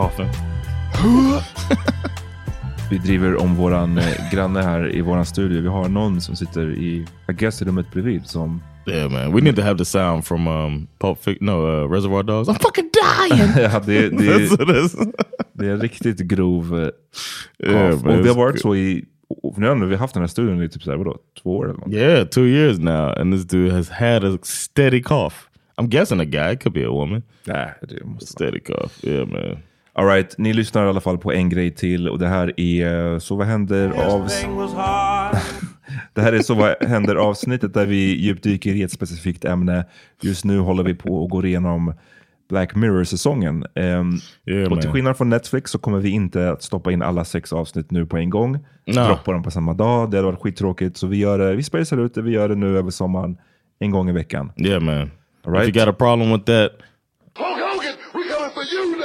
Kafen. Vi driver om våran eh, granne här i våran studio. Vi har någon som sitter i, I guess, rummet bredvid som... Yeah man, we need to have the sound from um, Pulp Fiction, no, uh, Reservoir Dogs. I'm fucking dying! ja, det, det, det är en riktigt grov eh, Yeah, och vi har varit så i... Nu har vi haft den här studion i typ så här, vadå, två år eller något. Yeah, two years now, and this dude has had a steady cough. I'm guessing a guy, could be a woman. Det måste Steady cough, yeah man. All right, ni lyssnar i alla fall på en grej till och det här är Så vad händer av... det här är Så vad händer avsnittet där vi djupdyker i ett specifikt ämne. Just nu håller vi på och går igenom Black Mirror-säsongen. Yeah, och till skillnad från Netflix så kommer vi inte att stoppa in alla sex avsnitt nu på en gång. No. Droppa dem på samma dag. Det hade varit skittråkigt. Så vi gör det, vi spacear ut det, vi gör det nu över sommaren. En gång i veckan. Yeah man. All right. If you got a problem with that, Hulk Hogan, we coming for you, nigga.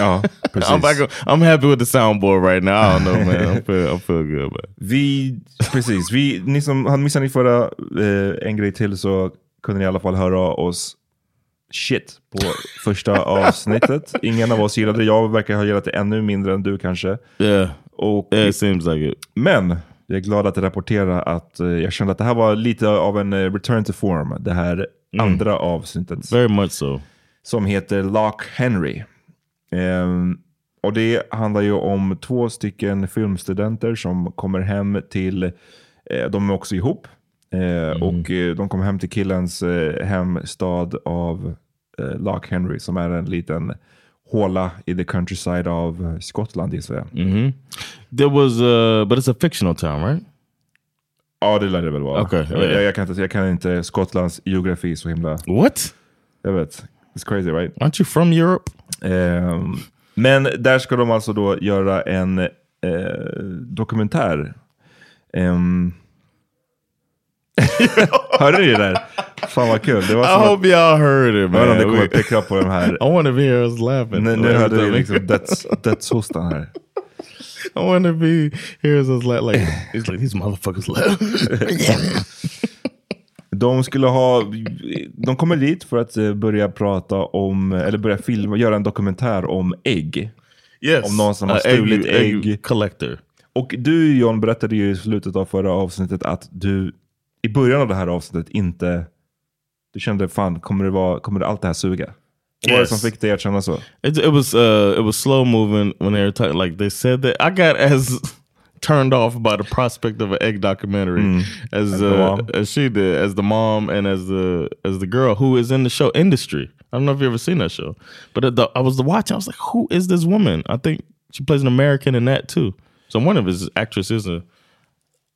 Ja, precis. I'm, back, I'm happy with the soundboard right now. I don't know man, I feel, I feel good. But Vi, precis, vi, ni som han missade ni förra eh, en grej till så kunde ni i alla fall höra oss shit på första avsnittet. Ingen av oss gillade det. Jag verkar ha gillat det ännu mindre än du kanske. yeah, Och, yeah, it seems like it. Men jag är glad att rapportera att eh, jag kände att det här var lite av en eh, return to form. Det här andra avsnittet Very much so. som heter Lock Henry. Ehm, och det handlar ju om två stycken filmstudenter som kommer hem till, eh, de är också ihop, eh, och eh, de kommer hem till killens hemstad av Lock Henry som är en liten håla i the countryside av Skottland gissar jag. hmm There was, uh, but it's a fictional town, right? Ja, det lär det väl vara. Okej, jag, ja, ja. jag, jag, kan inte, jag kan inte Skottlands geografi så himla... What? Jag vet. It's crazy right? Aren't you from Europe? Ehm, men där ska de alltså då göra en eh, dokumentär. Um, Hörde ni det där? Fan vad kul. Det var I hope y'all heard it, om det man. kommer picka upp på de här. I want to be here us laughing. Nu, nu hörde vi liksom döds, dödshostan här. I want to be here us laugh. Like it's like these motherfuckers laugh. De skulle ha, de kommer dit för att eh, börja prata om, eller börja filma, göra en dokumentär om ägg. yes, Om någon som har Uh, stulit egg, ägg. collector. Och du John berättade ju i slutet av förra avsnittet att du i början av det här avsnittet inte, du kände fan, kommer det, vara, kommer det allt det här suga? Vad var det Yes. som fick dig att känna så? It, it was uh, it was slow moving when they were talking. Like they said that I got as turned off by the prospect of an egg documentary as As uh, as she did, as the mom and as the as the girl who is in the show industry. I don't know if you ever seen that show, but at the, I was watching. I was like, who is this woman? I think she plays an American in that too. So one of his actresses is a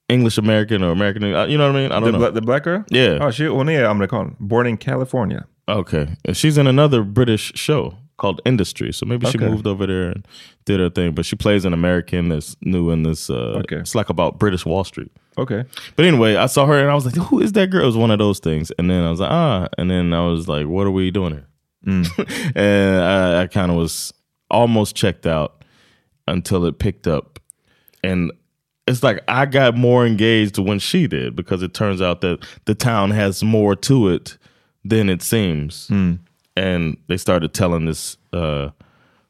English American or American. uh, You know what I mean? I don't The, know. the Black Girl? Yeah. Ja, she, hon är amerikan. Born in California. Okay. And she's in another British show called Industry. So maybe she moved over there and did her thing. But she plays an American that's new in this. Uh, Okay. It's like about British Wall Street. Okay. But anyway, I saw her and I was like, who is that girl? It was one of those things. And then I was like, ah. And then I was like, what are we doing here? and I, I kind of was almost checked out until it picked up. And it's like I got more engaged when she did because it turns out that the town has more to it than it seems. And they started telling this uh,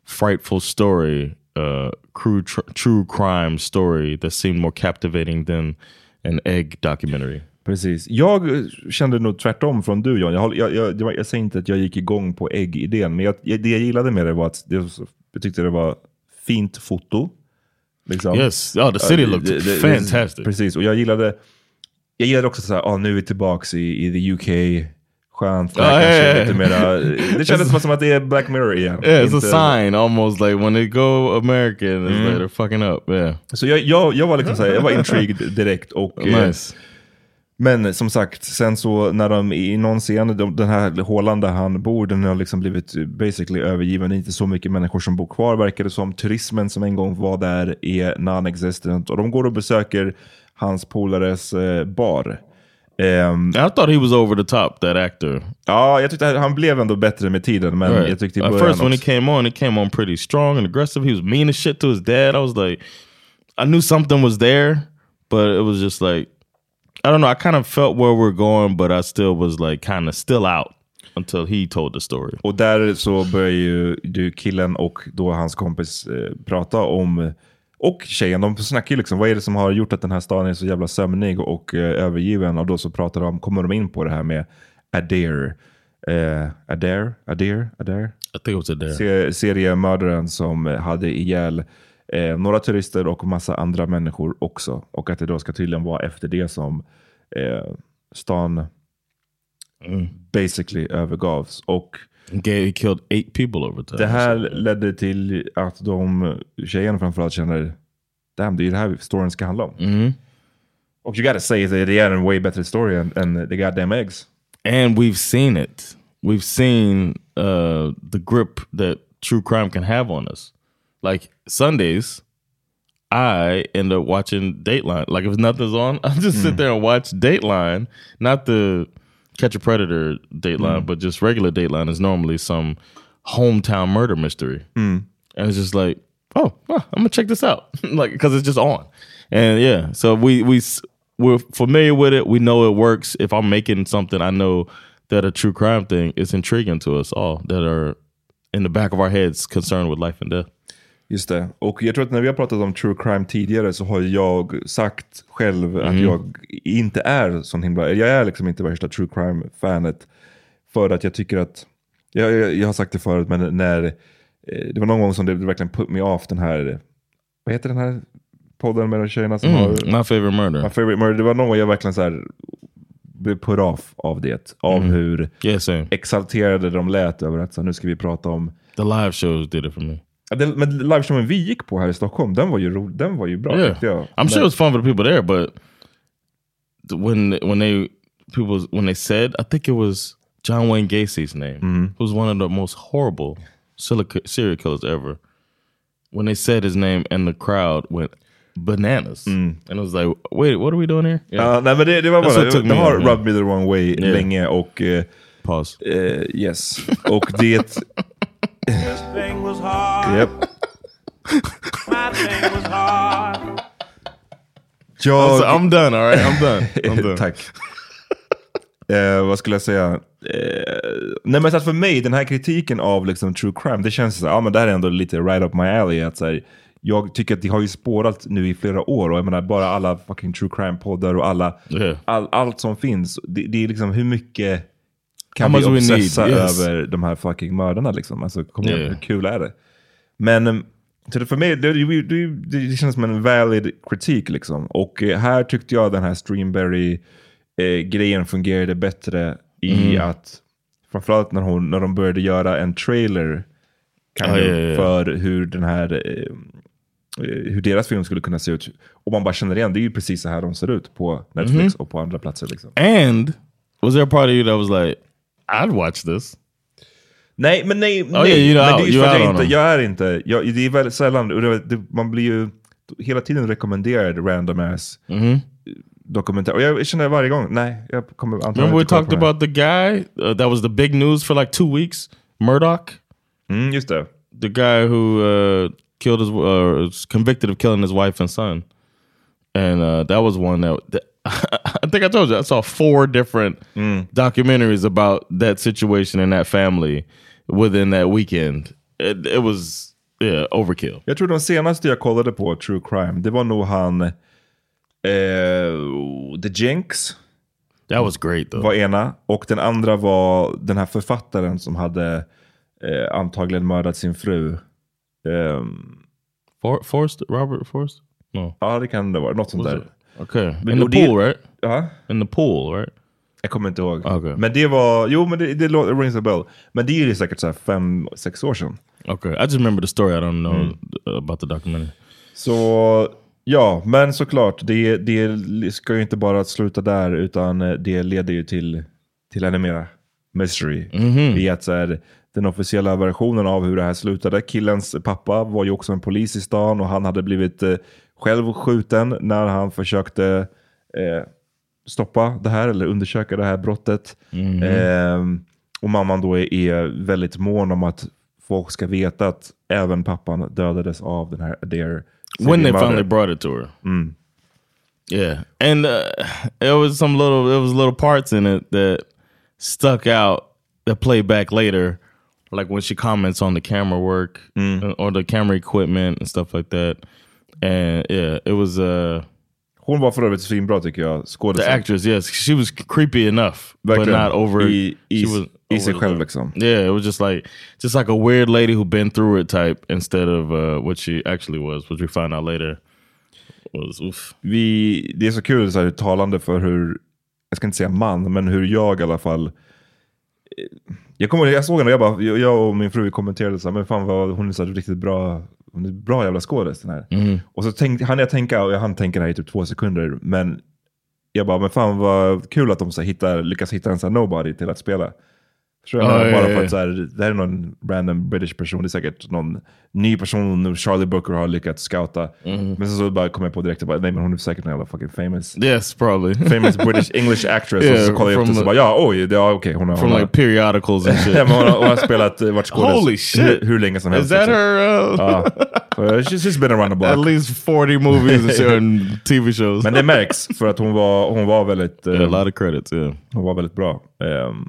frightful story, uh, true, tr true crime story that seemed more captivating than an egg documentary. Precis. Jag kände nog tvärtom från du John. Jag, jag, jag, jag, säger inte att jag gick igång på äggidén, men jag, det jag gillade med det var att det, jag tyckte det var fint foto. Liksom. Yes, oh, the city looked det- fantastic. Precis, och jag gillade, jag gillade också så här, ah, nu är vi tillbaka i, i the UK. Skönt, där kanske lite mera, det kändes som att det är Black Mirror igen. Yeah, it's Inte- a sign almost like when they go American, it's like they're fucking up. Yeah, Så jag, jag, jag var liksom så här, jag var intrigued direkt. Och, eh, nice. Men som sagt, sen så när de i någon scen, de, den här hålan där han bor, den har liksom blivit basically övergiven. Det är inte så mycket människor som bor kvar verkar det som. Turismen som en gång var där är non-existent. Och de går och besöker hans polares eh, bar. Ehm, I thought he was over the top, that actor. ja, jag tyckte han blev ändå bättre med tiden, men Right. jag tyckte i At first, when he came on, he came on pretty strong and aggressive. He was mean as shit to his dad. I was like, I knew something was there, but it was just like, I don't know. I kind of felt where we're going, but I still was like kind of still out until he told the story. Och där så börjar ju du killen och då hans kompis eh, prata om, och tjejen, de snackar ju liksom, vad är det som har gjort att den här staden är så jävla sömnig och eh, övergiven? Och då så pratar de, kommer de in på det här med Adair. Eh, Adair? Adair? Adair? I think it was a there. Se- seriemördaren som hade ihjäl eh, några turister och massa andra människor också. Och att det då ska tydligen vara efter det som eh, stan basically övergavs. Och he killed eight people over time. det här ledde till att de, tjejerna framförallt känner, damn det är ju det här storyn ska handla om. Mm-hmm. Och you gotta say that det had a way better story än, än the goddamn eggs. and we've seen it. We've seen uh, the grip that true crime can have on us. Like Sundays, I end up watching Dateline. Like if nothing's on, I just sit there and watch Dateline, not the Catch a Predator Dateline, mm. but just regular Dateline is normally some hometown murder mystery, mm. and it's just like, oh, huh, I'm gonna check this out, like because it's just on, and yeah, so we we we're familiar with it. We know it works. If I'm making something, I know that a true crime thing is intriguing to us all that are in the back of our heads concerned with life and death. Just det. Och jag tror att när vi har pratat om true crime tidigare så har jag sagt själv att jag inte är sån himla... Jag är liksom inte värsta true crime-fanet. För att jag tycker att... Jag, jag, jag har sagt det förut, men när... eh, Det var någon gång som det verkligen put me off den här... Vad heter den här podden med de tjejerna som har... My favorite murder. My favorite murder. Det var någon gång jag verkligen så här blev put off av det. Av hur Yeah, exalterade de lät över att så här, nu ska vi prata om... The live shows did it for me. Ja, den- Men liveshowen vi gick på här i Stockholm, den var ju, ro, den var ju bra Yeah, jag. I'm sure it was fun for the people there, but when when they people when they said, I think it was John Wayne Gacy's name, who's one of the most horrible serial killers ever. When they said his name, and the crowd went bananas, and it was like, wait, what are we doing here? Yeah. Ja, nej, men det, det var bara, det me har yeah. rubbed me the wrong way länge och eh, Pause. eh, yes. Och det... thing was hard. Yep. My thing was hard. Jag, So I'm done. All right, I'm done. I'm done. Tack. Eh, vad skulle jag säga? Eh, nej men så att för mig, den här kritiken av liksom true crime, det känns så ja men det här är ändå lite right up my alley. Att så här, jag tycker att det har ju spårat nu i flera år och jag menar bara alla fucking true crime-poddar och alla, Yeah. all, allt som finns. Det, det är liksom hur mycket kan How vi need, obsessa yes. över de här fucking mördarna liksom? Alltså kom igen, Yeah. hur kul är det? Men så det för mig, det, det, det, känns som en valid kritik liksom. Och eh, här tyckte jag den här Streamberry-grejen fungerade bättre i Mm. att framförallt när, hon, när de började göra en trailer Ja, of, ja, ja. för hur den här eh, eh, hur deras film skulle kunna se ut. Och man bara känner igen, det är ju precis så här de ser ut på Netflix Mm-hmm. och på andra platser. Liksom. And was there a part of you that was like, I'd watch this? Nej, men nej. Oh, nej. yeah, men out. det är för att jag inte, jag är inte, jag, det är väldigt sällan, det, man blir ju hela tiden rekommenderad random ass Mm-hmm. dokumentär. Och jag känner varje gång, nej, jag kommer antagligen Remember we talked about the guy uh, that was the big news for like two weeks Murdoch, Mm, just det. the guy who uh, killed his, uh, was convicted of killing his wife and son, and uh, that was one that, that I think I told you I saw four different documentaries about that situation and that family within that weekend. It, it was yeah overkill. Jag tror de senaste jag kollade på True Crime, det var nog han eh, The Jinx That was great though. var ena. Och den andra var den här författaren som hade eh, antagligen mördat sin fru. Ehm, For, Forrest, Robert Forrest? No. ja, det kan det vara. Något sånt där. Okay. In the pool, right? Ja, In the pool, right? jag kommer inte ihåg. Okej. Men det var, jo men det, det rings a bell. Men det är ju säkert så här fem, sex år sedan. Okay. I just remember the story. I don't know about the documentary. Så ja, men såklart, det, det ska ju inte bara sluta där utan eh, det leder ju till, till ännu mera mystery. I att så här, den officiella versionen av hur det här slutade. Killens pappa var ju också en polis i stan och han hade blivit eh, själv skjuten när han försökte eh, stoppa det här eller undersöka det här brottet. Ehm, och mamman då är, är väldigt mån om att folk ska veta att även pappan dödades av den här Adair. when they finally brought it to her. Yeah, and uh, it was some little, it was little parts in it that stuck out that play back later, like when she comments on the camera work uh, or the camera equipment and stuff like that. And yeah, it was uh Hon var för övrigt svinbra tycker jag, the skådespelare. actress. Yes, she was creepy enough, but Verkligen. not over. I, i, was I sig själv the- liksom. Yeah, it was just like just like a weird lady who been through it type instead of uh, what she actually was, which we find out later was oof. Vi, det är så kul, så här, talande för hur, jag ska inte säga man, men hur jag i alla fall eh, jag, kommer, jag såg henne och jag, bara, jag och min fru kommenterade så här, men fan vad hon är så riktigt bra, hon är bra jävla skådis den här. Och så tänkte, hann jag tänka, och jag hann tänka det här i typ två sekunder, men jag bara, men fan vad kul att de så hittar, lyckas hitta en sån här nobody till att spela. Ja, Jag ja, bara ja, för att så här, det här är någon random British person, det är säkert någon ny person Charlie Booker har lyckats scouta. Mm. Men så, så bara kom jag på direkt, och bara, nej men hon är säkert en jävla fucking famous Yes, probably famous British English actress. Yeah, och så kollar jag upp det och så bara, ja oj, det, ja, okej hon har... from hon like periodicals and har, shit. ja, men hon, har, hon har spelat, eh, varit skådis Holy shit. hur, hur länge som helst. Is that liksom. her? Uh. Så, she's, she's been around the At block. least forty movies and shit and TV shows. Men det märks för att hon var, hon var väldigt, eh, Yeah, a lot of credits. Yeah. hon var väldigt bra. Ehm,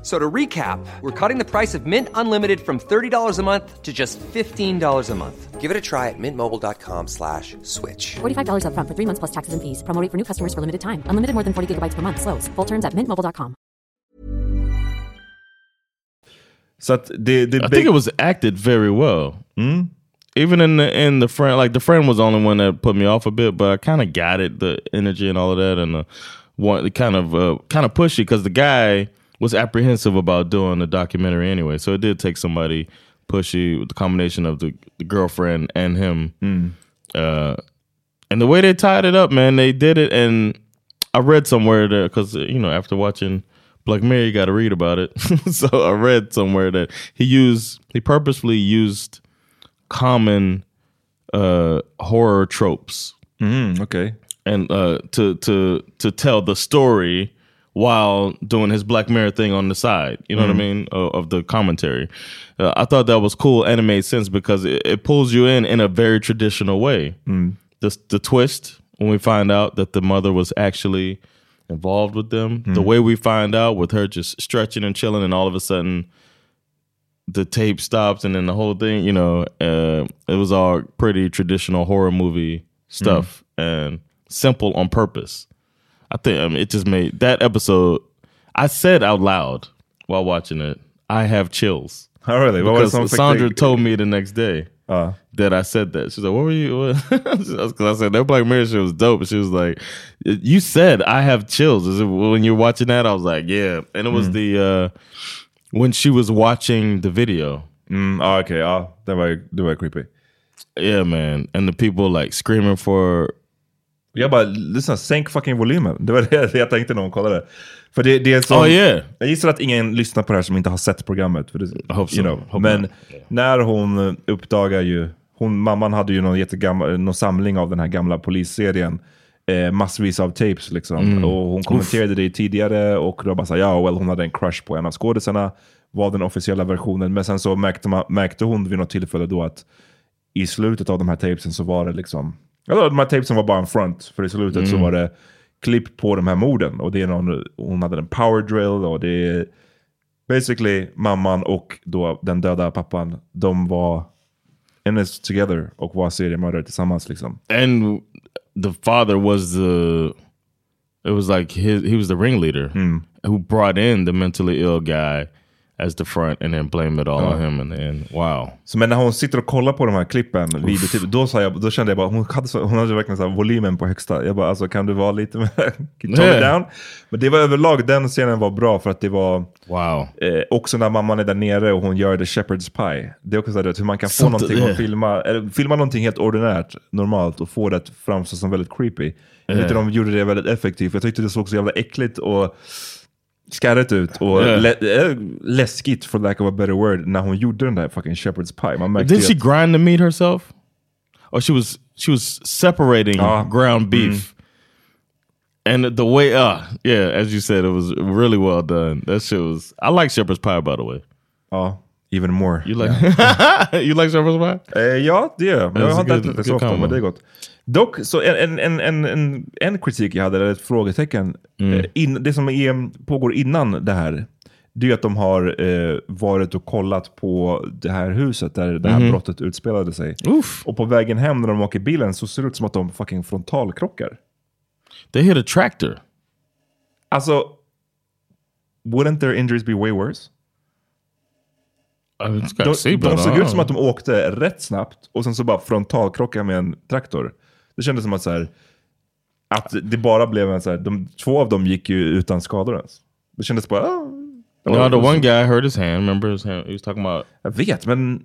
F- So to recap, we're cutting the price of Mint Unlimited from $30 a month to just $15 a month. Give it a try at mintmobile.com slash switch. $45 upfront for three months plus taxes and fees. Promo for new customers for limited time. Unlimited more than 40 gigabytes per month. Slows. Full terms at mintmobile.com. så att det, det, I think it was acted very well. Even in the in the friend, like the friend was the only one that put me off a bit, but I kind of got it, the energy and all of that, and the one the kind of uh, kind of pushy because the guy was apprehensive about doing the documentary anyway. So it did take somebody pushy with the combination of the, the girlfriend and him. Uh, and the way they tied it up, man, they did it. And I read somewhere that because you know after watching Black Mirror, you got to read about it. so I read somewhere that he used he purposefully used common uh, horror tropes mm, okej. and uh, to to to tell the story while doing his Black Mirror thing on the side. You know what I mean of, of the commentary. Uh, I thought that was cool and it made sense because it, it pulls you in in a very traditional way. The the twist when we find out that the mother was actually involved with them, the way we find out with her just stretching and chilling, and all of a sudden the tape stops and then the whole thing, you know, uh, it was all pretty traditional horror movie stuff and simple on purpose. I think I mean, it just made that episode. I said out loud while watching it, I have chills. Oh, really? Det Because Sandra told me the next day Ja. that I said that. She's like, "What were you?" Because I said that Black Mirror shit was dope. She was like, "You said I have chills." Is it when you're watching that? I was like, "Yeah," and it was the uh, when she was watching the video. Mm, ja, okej, ja. Det var, ju- det creepy. Yeah, man, and the people like screaming for Jag bara, lyssna, sänk fucking volymen. Det var det jag tänkte när hon kollade. För det, det är som, Oh, yeah. Jag gissar att ingen lyssnar på det här som inte har sett programmet. För det, hope so. you know. Hope Men not. när hon uppdagar ju, hon, mamman hade ju någon jättegammal, någon samling av den här gamla polisserien. Eh, massvis av tapes liksom. Mm. Och hon kommenterade det tidigare och då bara såhär, ja well, hon hade en crush på en av skådisarna. Var den officiella versionen. Men sen så märkte, man, märkte hon vid något tillfälle då att i slutet av de här tapesen så var det liksom, ja, de här tapesen var bara en front. För i slutet så var det klipp på de här morden. Och det är någon, hon hade en power drill och det är basically mamman och då den döda pappan. De var in this together och var seriemördare tillsammans liksom. and the father was the it was like his he was the ringleader who brought in the mentally ill guy as the front and then blame it all on him and then wow Så men när hon sitter och kollar på de här klippen, videotip, då, sa jag, då kände jag bara, hon hade, så, hon hade verkligen så volymen på högsta. Jag bara, alltså kan du vara lite mer, tone Yeah. down? Men det var överlag, den scenen var bra för att det var, wow eh, också när mamman är där nere och hon gör the shepherd's pie. Det är också så här, hur man kan få Sånt- någonting yeah. och filma, eller, filma någonting helt ordinärt, normalt och få det att framstå som väldigt creepy. Jag tyckte de gjorde det väldigt effektivt. Jag tyckte det såg så jävla äckligt och skarrigt ut och Yeah. lä eh, läskigt for lack of a better word när hon gjorde den där fucking shepherd's pie. Man märkte did she grind the meat herself or she was she was separating Ah. ground beef and the way uh yeah as you said it was really well done that shit was i like shepherd's pie by the way Ja, even more. you like you like shepherd's pie Eh, ja, det gör jag. Men jag har inte ätit det så ofta, men det är gott. Dock, så en, en, en, en, en kritik jag hade, eller ett frågetecken. Mm. Eh, in, det som är, pågår innan det här, det är att de har eh, varit och kollat på det här huset där det här Mhm. brottet utspelade sig. Oof. Och på vägen hem när de åker bilen så ser det ut som att de fucking frontalkrockar. they hit a tractor Alltså, wouldn't their injuries be way worse? I De, de såg I ut som att de åkte rätt snabbt och sen så bara frontalkrockade med en traktor. Det kändes som att så här, att det bara blev en så här, de, två av dem gick ju utan skador ens. Det kändes bara... ah, det No, the one guy hurt his hand. Remember his hand? He was talking about Jag vet, men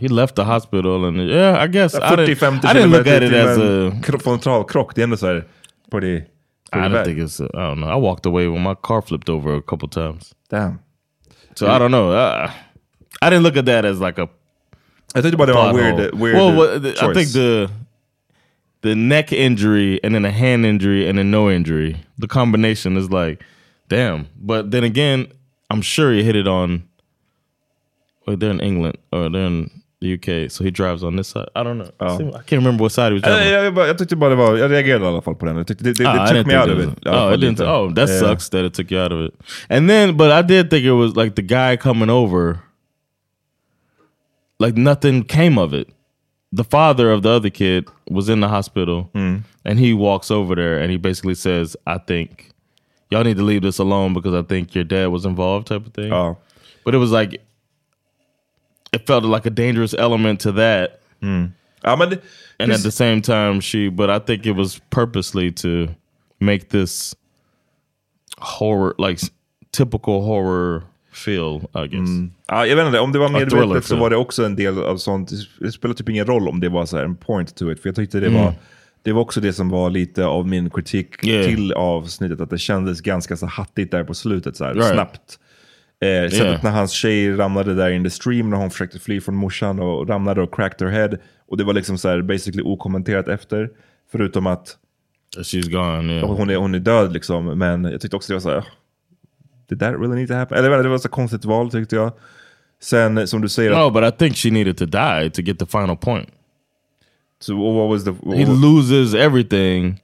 he left the hospital and yeah, I guess I didn't, 40-50 I didn't look at it as a. kro- frontalkrock, det är ändå så här, pretty, I pretty don't bad. think it's. I don't know. I walked away when my car flipped over a couple times. Damn. So I don't know. Uh, I didn't look at that as like a. I Jag about it det var en plot weird, weird well, the- I think the the neck injury and then a hand injury and then no injury. The combination is like, damn. But then again, I'm sure he hit it on. Well, they're in England or they're in the UK, so he drives on this side. I don't know. Oh. I can't remember what side he was driving. jag, jag, jag, tyckte bara det var, jag reagerade i alla fall på den. Jag tyckte det, det, det Ah, took me out of it. Oh, it didn't. Oh, that Eh, sucks that it took you out of it. And then, but I did think it was like the guy coming over. Like nothing came of it. The father of the other kid was in the hospital, and he walks over there and he basically says, "I think y'all need to leave this alone because I think your dad was involved," type of thing. Ja. But it was like it felt like a dangerous element to that, det, and at the same time she but i think it was purposely to make this horror like typical horror feel i guess Ja, jag vet inte, om det var medvetet så var det också en del av sånt. Det spelar typ ingen roll om det var så en point to it. För jag tyckte det var, det var också det som var lite av min kritik Yeah. till avsnittet. Att det kändes ganska så hattigt där på slutet. Så här, Right. Snabbt. Eh, sättet Yeah. när hans tjej ramlade där in the stream när hon försökte fly från morsan och ramlade och cracked her head. Och det var liksom så här basically okommenterat efter. Förutom att she's gone yeah hon är, hon är död liksom. Men jag tyckte också det var så här, did that really need to happen? Eller jag vet inte, det var så konstigt val tyckte jag. Sen som du säger, no but i think she needed to die to get the final point So what was the? he loses everything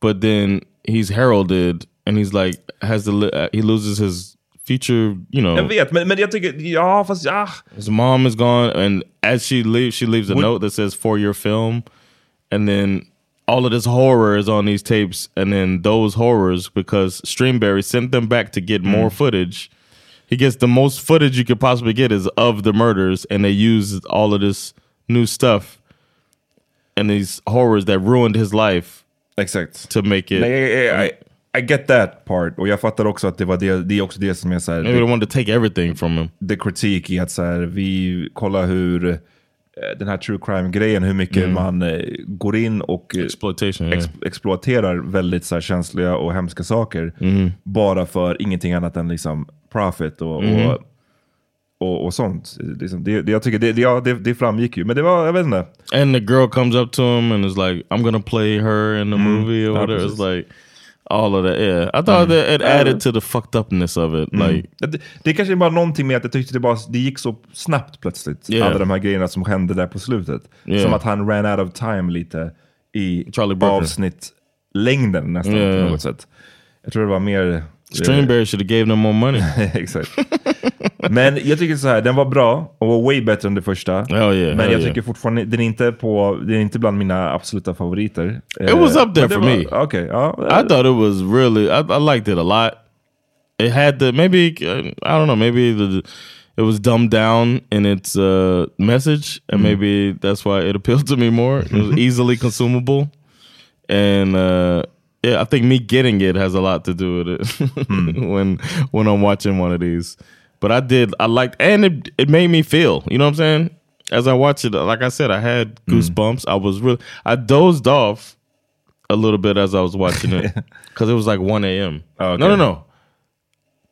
but then he's heralded and he's like has the uh, he loses his future you know jag vet, men, men jag tycker, ja fast ja. His mom is gone, and as she leaves, she leaves a Would- note that says "for your film," and then all of this horror is on these tapes, and then those horrors because Streamberry sent them back to get more mm. footage. He gets the most footage you could possibly get is of the murders, and they use all of this new stuff and these horrors that ruined his life Exakt. to make it. Nej, I, I, I get that part. Och jag fattar också att det var det, det är också det som är så här, Maybe they wanted to take everything from him. The kritik i att så här, vi kollar hur den här true crime-grejen, hur mycket man eh, går in och eh, Exploitation. Yeah. ex exploaterar väldigt så här, känsliga och hemska saker Mm. bara för ingenting annat än liksom profit och, Mm. och, och, och sånt. Liksom, det, det, jag tycker det, det, ja, det, det framgick ju, men det var, jag vet inte. and the girl comes up to him and is like, "I'm gonna play her in the movie" or Ja, whatever. precis. It's like all of that. Yeah, I thought that it added to the fucked upness of it. Like, Det, det kanske bara någonting med att jag tyckte det, bara, det gick så snabbt plötsligt. Yeah. Alla de här grejerna som hände där på slutet. Yeah. Som att han ran out of time lite i avsnittlängden nästan Yeah, på något sätt. Jag tror det var mer... Streamberry should have gave them more money. Exakt. Men jag tycker så här, den var bra och var way bättre än det första. Hell yeah, Men hell jag yeah. tycker fortfarande, den är inte på, den är inte bland mina absoluta favoriter. It was up there for var- me. Okej, ja. I thought it was really. I, I liked it a lot. It had the maybe uh, I don't know maybe the it was dumbed down in its uh, message, and maybe that's why it appealed to me more. It was easily consumable, and uh, yeah, I think me getting it has a lot to do with it hmm. when when I'm watching one of these. But I did I liked, and it it made me feel. You know what I'm saying? As I watched it, like I said, I had hmm. goosebumps. I was really I dozed off a little bit as I was watching it because it was like 1 a.m. Oh, okay. No, no, no.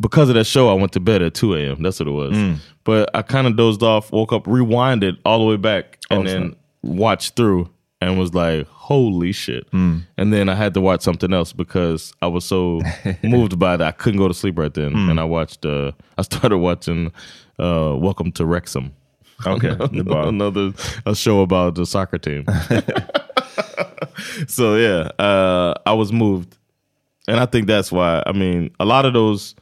Because of that show, I went to bed at 2 a.m. That's what it was. Hmm. But I kind of dozed off, woke up, rewinded all the way back, and Oh, then watched through and was like, holy shit. And then I had to watch something else because I was so moved by that. I couldn't go to sleep right then. And I watched, uh, I started watching uh, Welcome to Wrexham. Okej, det är bara... Another a show about the soccer team. so yeah, uh, I was moved, and I think that's why. I mean, a lot of those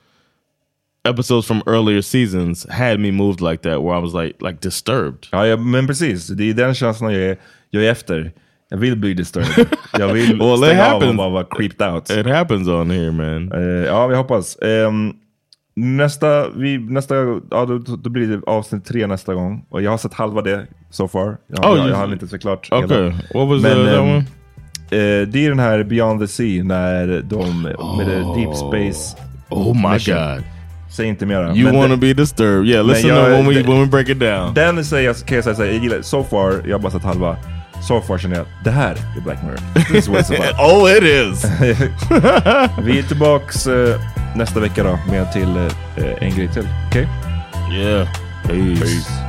episodes from earlier seasons had me moved like that, where I was like like disturbed. Ja, ja, men precis. Det är den känslan jag är, jag är efter. Jag vill bli disturbed. Jag vill Well, stänga av och bara vara creeped out. It happens on here, man. Eh, ja, vi hoppas. Ehm, nästa, vi, nästa, ja, då, då blir det avsnitt tre nästa gång. Och jag har sett halva det so far. Jag, Oh, jag, jag hann inte se klart Okay, what was Men, the, that ehm, one? eh, det är den här Beyond the Sea när de med det deep space. Oh my mission. god, Säg inte mera. you to den- be disturbed? Yeah, listen jag- when we det- when we break it down. Den säger jag, kan jag säga jag gillar, so far, jag har bara sett halva. So känner jag, det här är Black Mirror. This is what it's about. oh, it is. Vi är tillbaks eh, nästa vecka då med till eh, en grej till. Okej? yeah. Peace. Peace.